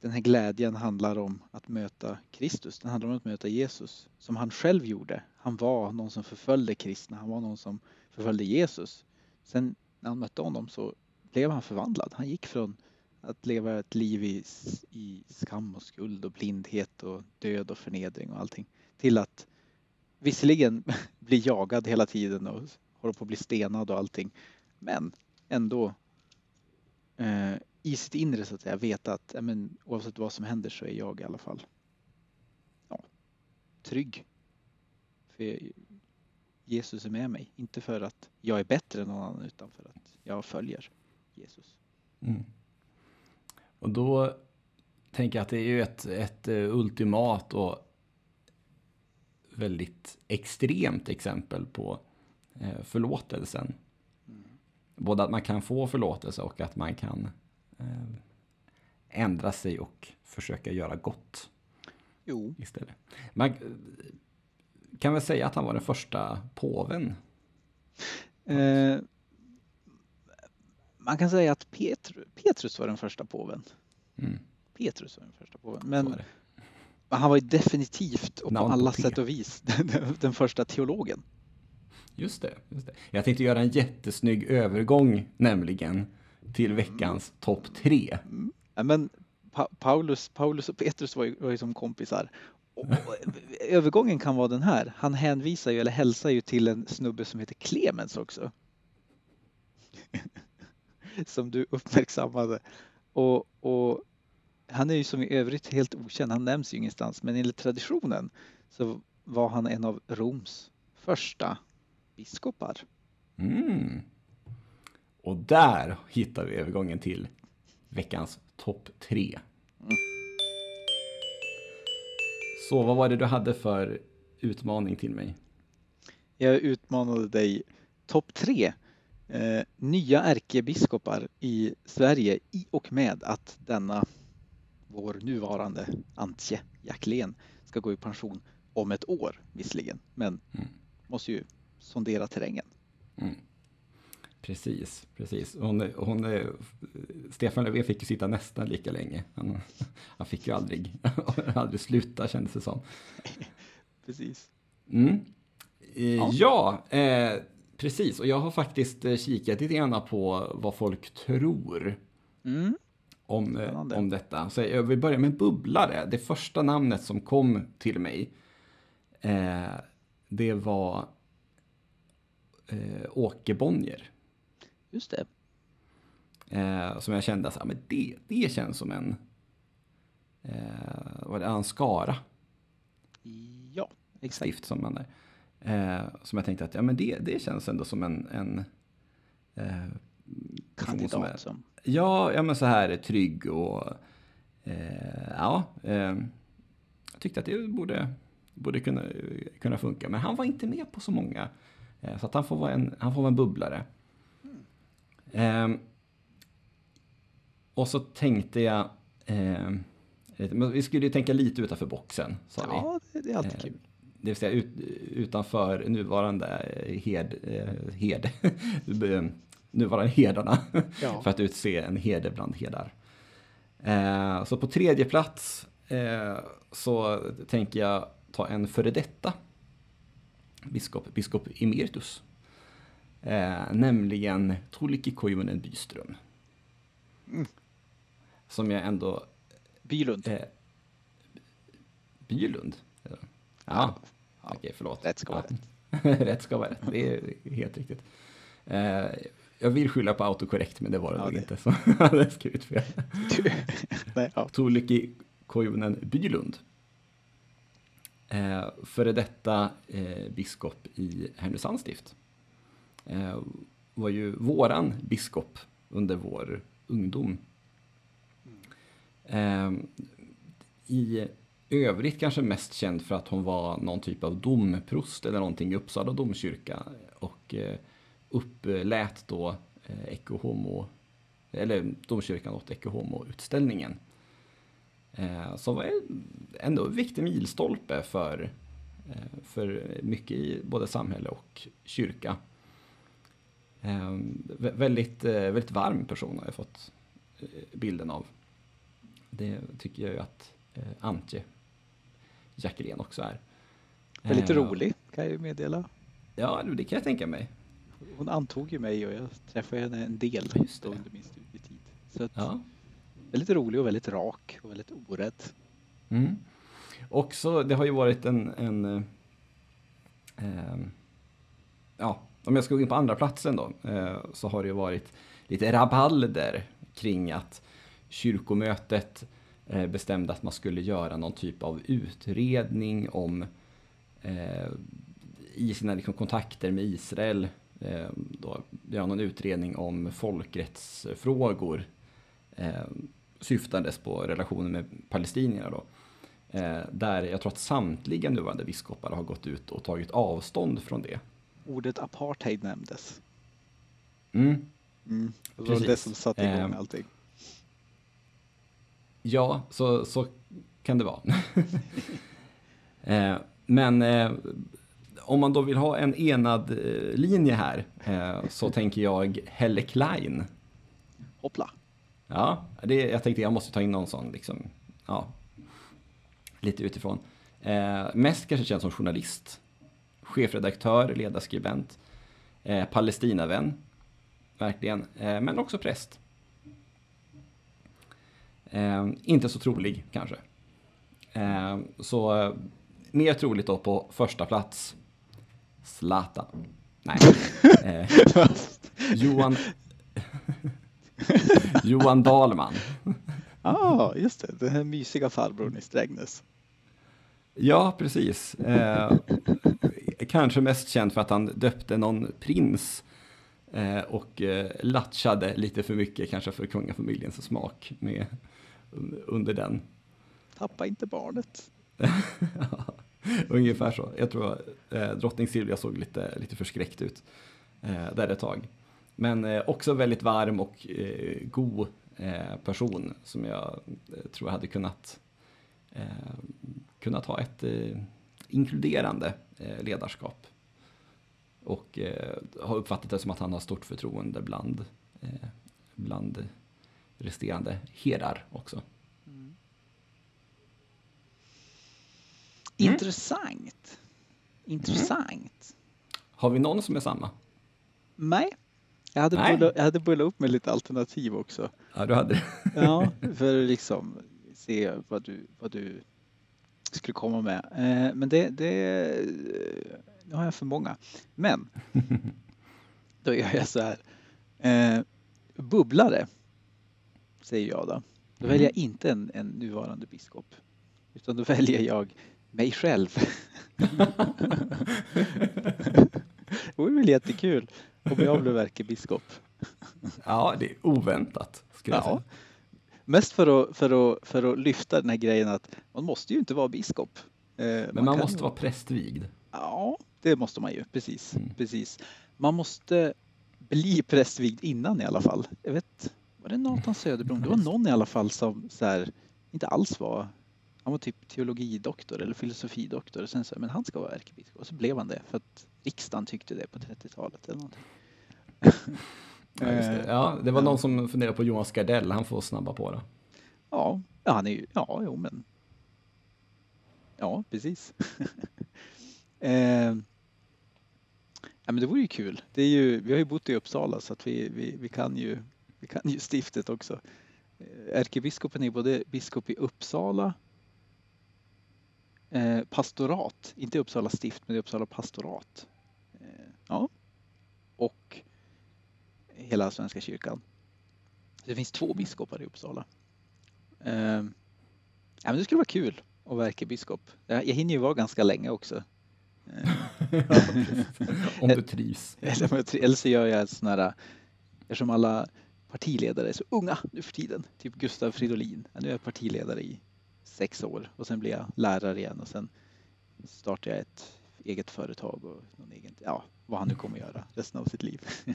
den här glädjen handlar om att möta Kristus. Den handlar om att möta Jesus som han själv gjorde. Han var någon som förföljde kristna. Han var någon som förföljde Jesus. Sen när han mötte honom så blev han förvandlad. Han gick från att leva ett liv i, i skam och skuld och blindhet och död och förnedring och allting till att visserligen bli jagad hela tiden och hålla på att bli stenad och allting men ändå eh, i sitt inre så att säga veta att men, oavsett vad som händer så är jag i alla fall ja, trygg. För Jesus är med mig. Inte för att jag är bättre än någon annan utan för att jag följer Jesus. Mm. Och då tänker jag att det är ju ett, ett eh, ultimat och väldigt extremt exempel på eh, förlåtelsen. Både att man kan få förlåtelse och att man kan eh, ändra sig och försöka göra gott Jo, istället. Man kan väl säga att han var den första påven. eh, man kan säga att Petru, Petrus var den första påven. Mm, Petrus var den första påven. Men han var definitivt och på Namn på alla P. sätt och vis den, den första teologen. Just det, just det. Jag tänkte göra en jättesnygg övergång nämligen till veckans topp tre. Ja, men pa Paulus, Paulus och Petrus var ju, var ju som kompisar. Och, och, övergången kan vara den här. Han hänvisar ju, eller hälsar ju till en snubbe som heter Clemens också. Som du uppmärksammade. Och, och han är ju som i övrigt helt okänd. Han nämns ju ingenstans. Men enligt traditionen så var han en av Roms första biskopar. Mm. Och där hittar vi övergången till veckans topp tre. Så vad var det du hade för utmaning till mig? Jag utmanade dig topp tre eh, nya ärkebiskopar i Sverige i och med att denna vår nuvarande Antje Jacklén ska gå i pension om ett år visserligen, men Mm. måste ju sondera terrängen. Mm. Precis, precis. Hon, hon, eh, Stefan Löfven fick ju sitta nästan lika länge. Han, han fick ju aldrig, aldrig sluta kändes det som. Precis. Mm. Eh, Ja. Ja, eh, precis. Och jag har faktiskt eh, kikat lite grann på vad folk tror Mm. om, eh, Spännande. om detta. Så jag vill börja med bubblare. Det första namnet som kom till mig, eh, det var eh, Åke Bonnier. Just det. Eh, som jag kände, så, här, men det, det känns som en, eh, vad är det, en skara Ja, exakt. stift som man är. Eh, som jag tänkte att ja, men det, det känns ändå som en, en eh, person som är, Kandidat som. ja, ja, men så här trygg och eh, ja, eh, jag tyckte att det borde, borde kunna, kunna funka. Men han var inte med på så många. Eh, så att han får vara en, han får vara en bubblare. Eh, och så tänkte jag, vi skulle ju tänka lite utanför boxen. Sa vi. Ja, det, är alltid kul. Det vill säga ut, utanför nuvarande eh, hed, eh, hed, nuvarande herdarna. Ja. För att utse en herde bland herdar. Eh, så på tredje plats eh, så tänker jag ta en före detta biskop, biskop emeritus. Eh, nämligen Tuulikki Koivunen Byström. Mm. Som jag ändå... Bylund. Eh, Bylund? Ja, ja. okej, förlåt. Rätt ska vara rätt. rätt ska vara rätt, det är helt riktigt. Eh, jag vill skylla på autokorrekt, men det var det Ja, nog inte. Så jag hade skrivit fel. Nej, ja. Tuulikki Koivunen Bylund. Eh, före detta eh, biskop i Härnösands stift. Eh, var ju våran biskop under vår ungdom. Eh, I övrigt kanske mest känd för att hon var någon typ av domprost eller någonting i Uppsala domkyrka och eh, upplät då eh, Ecce Homo, eller domkyrkan åt Ecce Homo-utställningen. Eh, som var ändå en viktig milstolpe för, för mycket i både samhälle och kyrka. Väldigt, väldigt varm person har jag fått bilden av. Det tycker jag ju att Antje Jackelén också är. Väldigt Eh, rolig kan jag ju meddela. Ja, det kan jag tänka mig. Hon antog ju mig och jag träffade henne en del just det. under min studietid. Så att, Ja. väldigt rolig och väldigt rak och väldigt orädd. Mm. Också, det har ju varit en, en eh, eh, ja, om jag ska gå in på andra platsen då, eh, så har det ju varit lite rabalder kring att kyrkomötet bestämde att man skulle göra någon typ av utredning om eh, i sina liksom, kontakter med Israel, eh, då, göra någon utredning om folkrättsfrågor eh, syftandes på relationen med palestinierna då. Eh, där jag tror att samtliga nuvarande biskopar har gått ut och tagit avstånd från det. Ordet apartheid nämndes. Mm. Mm. Det var Precis. det som satte igång Ehm. allting. Ja, så, så kan det vara. eh, men eh, om man då vill ha en enad eh, linje här så tänker jag Helle Klein. Hoppla. Ja, det, jag tänkte jag måste ta in någon sån, liksom, ja, lite utifrån. Mest kanske känd som journalist, chefredaktör, ledarskribent, eh, Palestinavän, verkligen, men också präst. Eh, inte så trolig kanske. Eh, så mer troligt då på första plats, Zlatan. Nej, eh, Johan, Johan Dahlman. ah, just det. Den här mysiga farbrorn i Strängnäs. Ja, precis. Eh, kanske mest känd för att han döpte någon prins eh, och eh, latchade lite för mycket, kanske för kungafamiljens smak, med, under den. Tappa inte barnet. Ungefär så. Jag tror eh, drottning Silvia såg lite, lite förskräckt ut eh, där ett tag. Men eh, också väldigt varm och eh, god eh, person som jag eh, tror hade kunnat, eh, kunnat ha ett eh, inkluderande ledarskap. Och har uppfattat det som att han har stort förtroende bland, bland resterande herdar också. Mm. Intressant. Intressant. Har vi någon som är samma? Nej. Jag hade, Nej. bullat, jag hade bullat upp med lite alternativ också. Ja, du hade det. Ja, för att liksom se vad du, vad du skulle komma med. Eh, men det, det, nu har jag för många. Men då gör jag så här. Eh, bubblare, säger jag då. Då Mm. väljer jag inte en, en nuvarande biskop. Utan då väljer jag mig själv. det vore väl jättekul om jag blev ärkebiskop. Ja, det är oväntat, skulle jag Ja. säga. Mest för att, för, att, för att lyfta den här grejen att man måste ju inte vara biskop. Eh, Men man kan måste ju- vara prästvigd. Ja, det måste man ju. Precis. Mm. precis. Man måste bli prästvigd innan i alla fall. Jag vet, var det Nathan Söderblom? Det var någon i alla fall som så här, inte alls var han var typ teologidoktor eller filosofidoktor och sen så, men han ska vara ärkebiskop och så blev han det för att riksdagen tyckte det på 30-talet eller någonting. Ja, det. ja, det var någon som funderade på Jonas Gardell, han får snabba på det. Ja, ja, han är ju, ja, jo men. Ja, precis. eh, Ja, men det vore ju kul. Det är ju, vi har ju bott i Uppsala så att vi, vi, vi, kan, ju, vi kan ju stiftet också. Eh, ärkebiskopen är både biskop i Uppsala eh, pastorat, inte Uppsala stift men Uppsala pastorat. Eh, ja. Och hela Svenska kyrkan. Det finns två biskopar i Uppsala. Eh, ja, men det skulle vara kul att vara ärkebiskop. Jag, jag hinner ju vara ganska länge också. Om du trivs. Eller, eller så gör jag en sån här, eftersom alla partiledare så unga nu för tiden, typ Gustav Fridolin. Nu är jag partiledare i sex år och sen blir jag lärare igen och sen startar jag ett eget företag och någon egen, ja, vad han nu kommer att göra resten av sitt liv.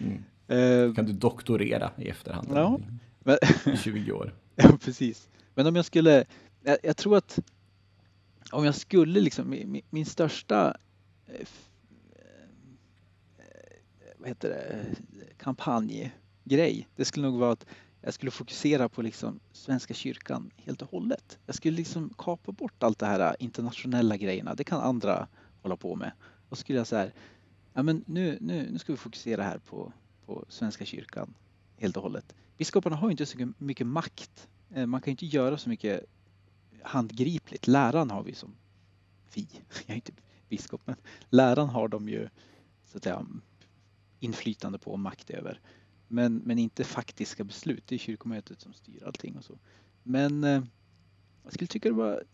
Mm. Uh, kan du doktorera i efterhand? Ja. Men, 20 år. ja, precis. Men om jag skulle, jag, jag tror att om jag skulle liksom, min, min största eh, vad heter det, grej. det skulle nog vara att jag skulle fokusera på liksom Svenska kyrkan helt och hållet. Jag skulle liksom kapa bort allt det här äh, internationella grejerna. Det kan andra hålla på med. Och så skulle jag säga, ja men nu, nu, nu ska vi fokusera här på, på Svenska kyrkan helt och hållet. Biskoparna har inte så mycket makt. Eh, man kan inte göra så mycket handgripligt. Läraren har vi som vi, jag är inte biskop, men läraren har de ju så att säga, inflytande på och makt över. Men, men inte faktiska beslut. Det är kyrkomötet som styr allting och så. Men eh, jag skulle tycka det var...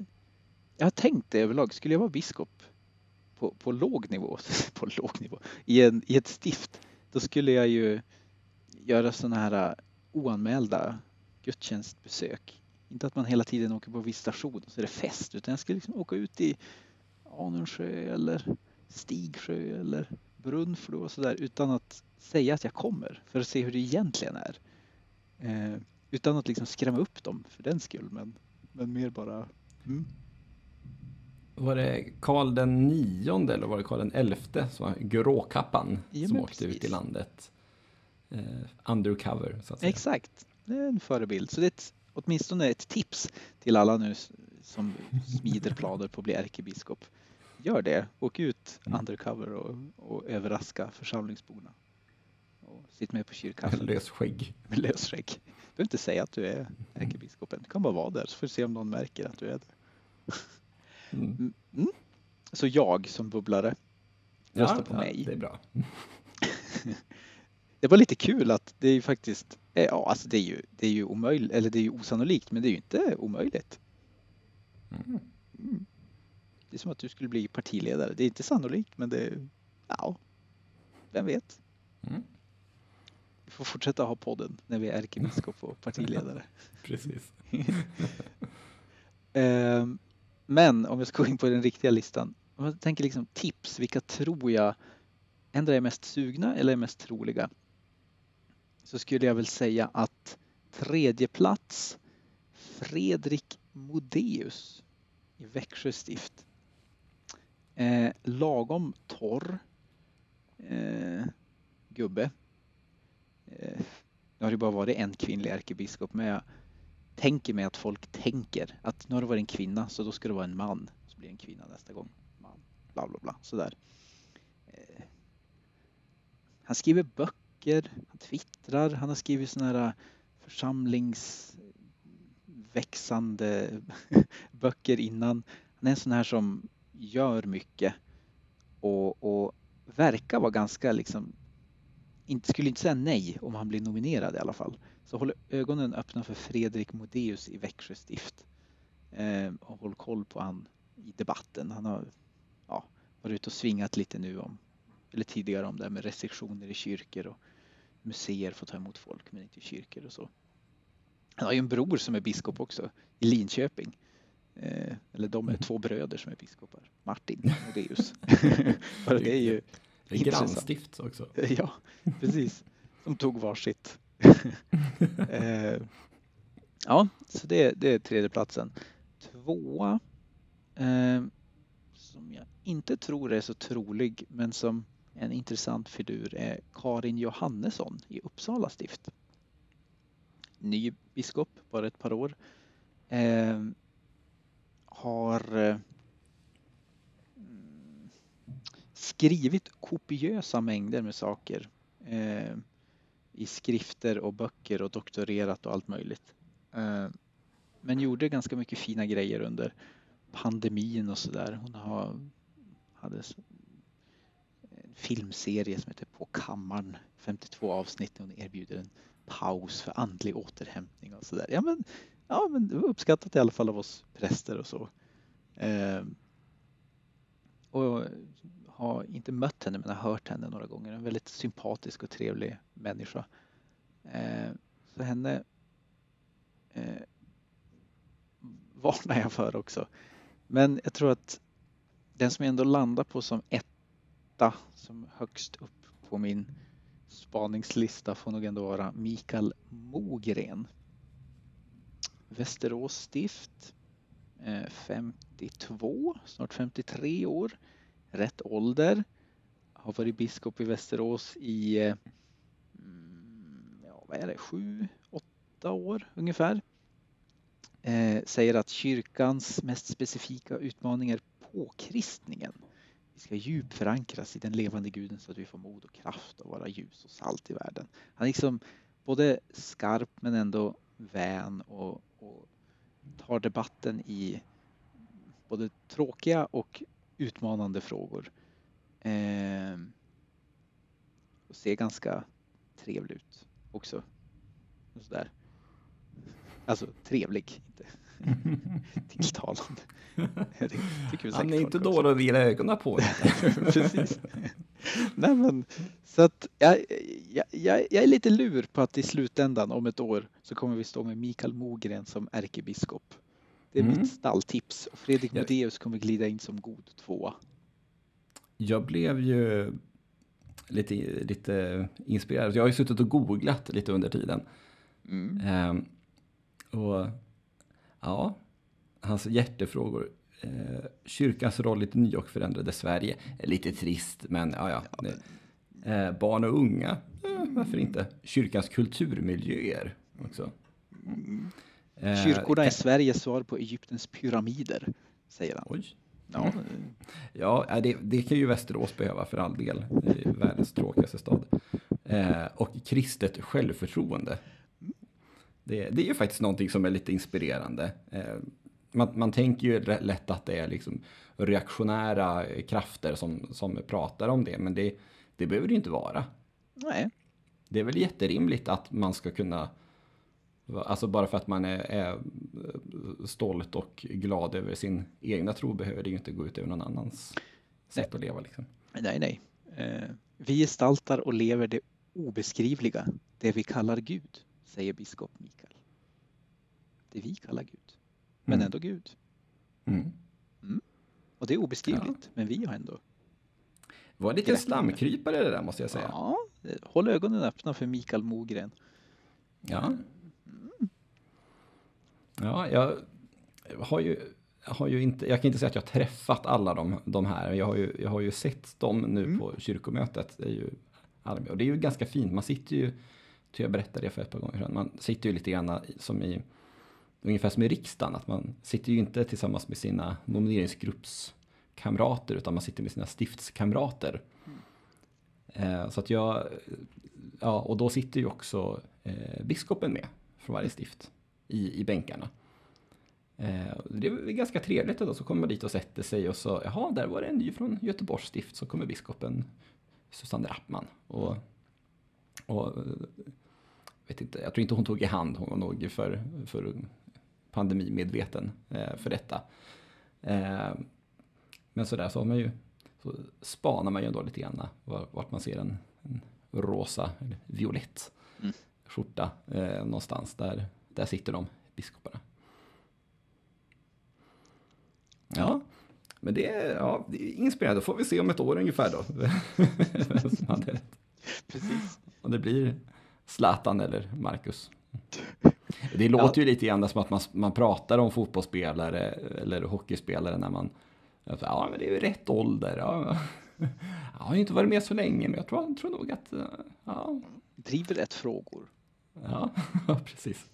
Jag har tänkt det överlag. Skulle jag vara biskop på, på låg nivå, på låg nivå, i, en, i ett stift, då skulle jag ju göra sådana här eh, oanmälda gudstjänstbesök. Inte att man hela tiden åker på visitation och så är det fest, utan jag skulle liksom åka ut i Anundsjö eller Stigsjö eller Brunflo och sådär utan att säga att jag kommer för att se hur det egentligen är. Eh, utan att liksom skrämma upp dem för den skull men, men mer bara mm. Var det Karl den nionde eller var det Karl den elfte som var gråkappan ja, som åkte precis. ut i landet? Eh, undercover så att säga. Exakt, det är en förebild. Så det är ett, åtminstone ett tips till alla nu som smider planer på att bli ärkebiskop gör det. Åk ut mm. undercover och, och överraska församlingsborna. Och sitt med på kyrkan. Med lös skägg. Med lös skägg. Du behöver inte säga att du är ärkebiskopen. Du kan bara vara där så får du se om någon märker att du är det. Mm. mm. Mm. Så jag som bubblare röstar ja, på ja, mig. Det är bra. det var lite kul att det är ju faktiskt, eh, ja alltså det är ju, det är ju omöjligt, eller det är ju osannolikt men det är ju inte omöjligt. Mm. Det är som att du skulle bli partiledare. Det är inte sannolikt men det ja, vem vet. Mm. Vi får fortsätta ha podden när vi är ärkebiskop och partiledare. Precis. Ehm, men om jag ska gå in på den riktiga listan. Om jag tänker liksom tips, vilka tror jag ändå är mest sugna eller är mest troliga? Så skulle jag väl säga att tredje plats Fredrik Modéus i Växjö stift. Eh, lagom torr eh, gubbe. Eh, nu har det bara varit en kvinnlig ärkebiskop men jag tänker mig att folk tänker att nu har det varit en kvinna så då ska det vara en man. Så blir det en kvinna nästa gång. Man, bla bla bla sådär. Eh, han skriver böcker, han twittrar, han har skrivit sådana här eh, församlingsväxande böcker innan. Han är en sån här som gör mycket och, och verkar vara ganska liksom, inte, skulle inte säga nej om han blir nominerad i alla fall. Så håll ögonen öppna för Fredrik Modéus i Växjö stift. Eh, och håll koll på han i debatten. Han har ja, varit ute och svingat lite nu om, eller tidigare om det här med restriktioner i kyrkor och museer får ta emot folk men inte i kyrkor och så. Han har ju en bror som är biskop också i Linköping. Eh, eller de är mm. två bröder som är biskopar. Martin och Deus. det är ju det är grannstift också. Ja, precis. De tog varsitt. eh, ja, så det, det är tredje platsen. Tvåa eh, som jag inte tror är så trolig men som en intressant figur är Karin Johannesson i Uppsala stift. Ny biskop, bara ett par år. Eh, har eh, skrivit kopiösa mängder med saker eh, i skrifter och böcker och doktorerat och allt möjligt. Eh, men gjorde ganska mycket fina grejer under pandemin och sådär. Hon har, hade en filmserie som heter På kammaren, 52 avsnitt. Hon erbjuder en paus för andlig återhämtning och sådär. Ja men, ja, men det var uppskattat i alla fall av oss präster och så. Eh, och har inte mött henne men har hört henne några gånger. En väldigt sympatisk och trevlig människa. Eh, så henne eh, varnar jag för också. Men jag tror att den som jag ändå landar på som etta, som högst upp på min spaningslista får nog ändå vara Mikael Mogren. Västerås stift, eh, 52, snart 53 år, rätt ålder. Har varit biskop i Västerås i, eh, mm, ja vad är det, sju, åtta år ungefär eh, säger att kyrkans mest specifika utmaning är påkristningen. Vi ska djupförankras i den levande guden så att vi får mod och kraft att vara ljus och salt i världen. Han är liksom både skarp men ändå vän och tar debatten i både tråkiga och utmanande frågor. Eh, och ser ganska trevlig ut också. Och sådär. Alltså trevlig, inte tilltalande. Han är inte dålig att vila ögonen på. Precis. Nej, men, så att jag, jag, jag, jag är lite lur på att i slutändan om ett år så kommer vi stå med Mikael Mogren som ärkebiskop. Det är mm. mitt stalltips. Och Fredrik. Modéus kommer glida in som god tvåa. Jag blev ju lite, lite inspirerad. Jag har ju suttit och googlat lite under tiden. Mm. Um, och ja, hans hjärtefrågor. Eh, kyrkans roll i det nya och förändrade Sverige. Lite trist, men ja, ja. Eh, barn och unga, eh, varför inte? Kyrkans kulturmiljöer också. Eh, Kyrkorna är Sveriges svar på Egyptens pyramider, säger han. Oj. Ja, ja det, det kan ju Västerås behöva för all del. Det är världens tråkigaste stad. Eh, och kristet självförtroende det, det är ju faktiskt någonting som är lite inspirerande. Eh, man, man tänker ju lätt att det är liksom reaktionära krafter som, som pratar om det, men det, det behöver det ju inte vara. Nej. Det är väl jätterimligt att man ska kunna, alltså bara för att man är, är stolt och glad över sin egna tro behöver det ju inte gå ut över någon annans sätt nej. att leva. Liksom. Nej, nej. Eh, vi gestaltar och lever det obeskrivliga, det vi kallar Gud säger biskop Mikael. Det vi kallar Gud, men mm. ändå Gud. Mm. Mm. Och det är obeskrivligt, ja. men vi har ändå var lite slamkrypare det där måste jag säga. Ja, håll ögonen öppna för Mikael Mogren. Ja. Mm. Ja, jag har ju, har ju inte, jag kan inte säga att jag har träffat alla de, de här. Jag har ju, jag har ju sett dem nu mm. på kyrkomötet. Det är ju, och det är ju ganska fint. Man sitter ju jag berättade det för ett par gånger sedan. Man sitter ju lite grann som i, ungefär som i riksdagen, att man sitter ju inte tillsammans med sina nomineringsgruppskamrater, utan man sitter med sina stiftskamrater. Mm. Eh, så att jag, ja, och då sitter ju också eh, biskopen med från varje stift i, i bänkarna. Eh, det är ganska trevligt då, så kommer man dit och sätter sig och så, jaha, där var det en ny från Göteborgs stift, så kommer biskopen Susanne Rappman. Och, och eh, vet inte, jag tror inte hon tog i hand, hon var nog för, för pandemimedveten eh, för detta. Eh, men sådär så har man ju, så spanar man ju ändå lite grann vart man ser en, en rosa, eller violett mm. skjorta eh, någonstans. Där, där sitter de, biskoparna. Ja, men det är, ja, det är inspirerande. Då får vi se om ett år ungefär då. Precis. Om det blir Zlatan eller Marcus. Det låter ju lite grann som att man, man pratar om fotbollsspelare eller hockeyspelare när man Ja, men det är ju rätt ålder. Ja. Jag har ju inte varit med så länge, men jag tror, tror nog att... Ja. Driver rätt frågor. Ja, precis.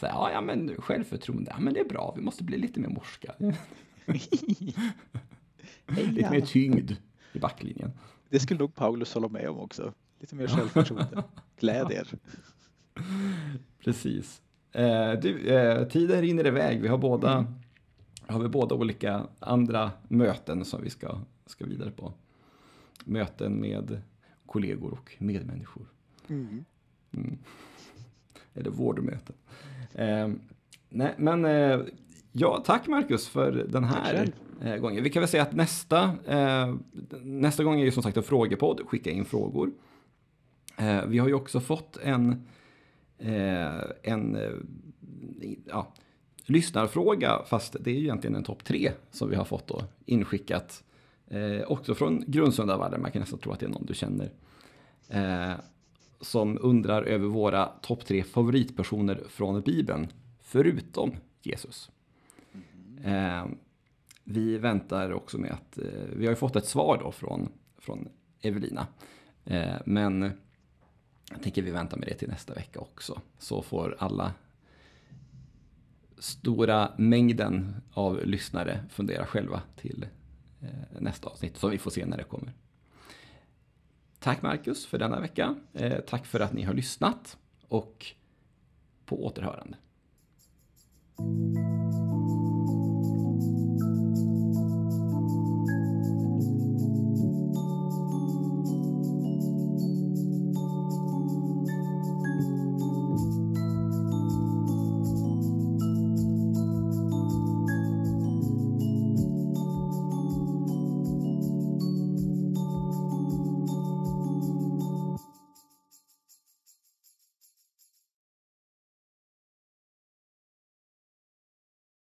Så, ja, ja, men självförtroende, ja, men det är bra. Vi måste bli lite mer morska. lite mer tyngd. i backlinjen. Det skulle nog Paulus hålla med om också. Lite mer självförtroende. Glädjer. Precis. Eh, du, eh, tiden rinner iväg. Vi har båda, mm. har vi båda olika andra möten som vi ska, ska vidare på. Möten med kollegor och medmänniskor. Mm. Mm. Eller vårdmöten. Eh, nej, men eh, ja, tack Marcus för den här eh, gången. Vi kan väl säga att nästa, eh, nästa gång är ju som sagt en frågepodd. Skicka in frågor. Eh, vi har ju också fått en, eh, en eh, ja, lyssnarfråga, fast det är ju egentligen en topp tre som vi har fått då inskickat. Eh, också från Grundsundavallen, man kan nästan tro att det är någon du känner eh, som undrar över våra topp tre favoritpersoner från Bibeln, förutom Jesus. Mm. Eh, vi väntar också med att, eh, vi har ju fått ett svar då från, från Evelina. Eh, men jag tänker vi väntar med det till nästa vecka också. Så får alla stora mängden av lyssnare fundera själva till eh, nästa avsnitt. som vi får se när det kommer. Tack Marcus för denna vecka. Eh, tack för att ni har lyssnat och på återhörande.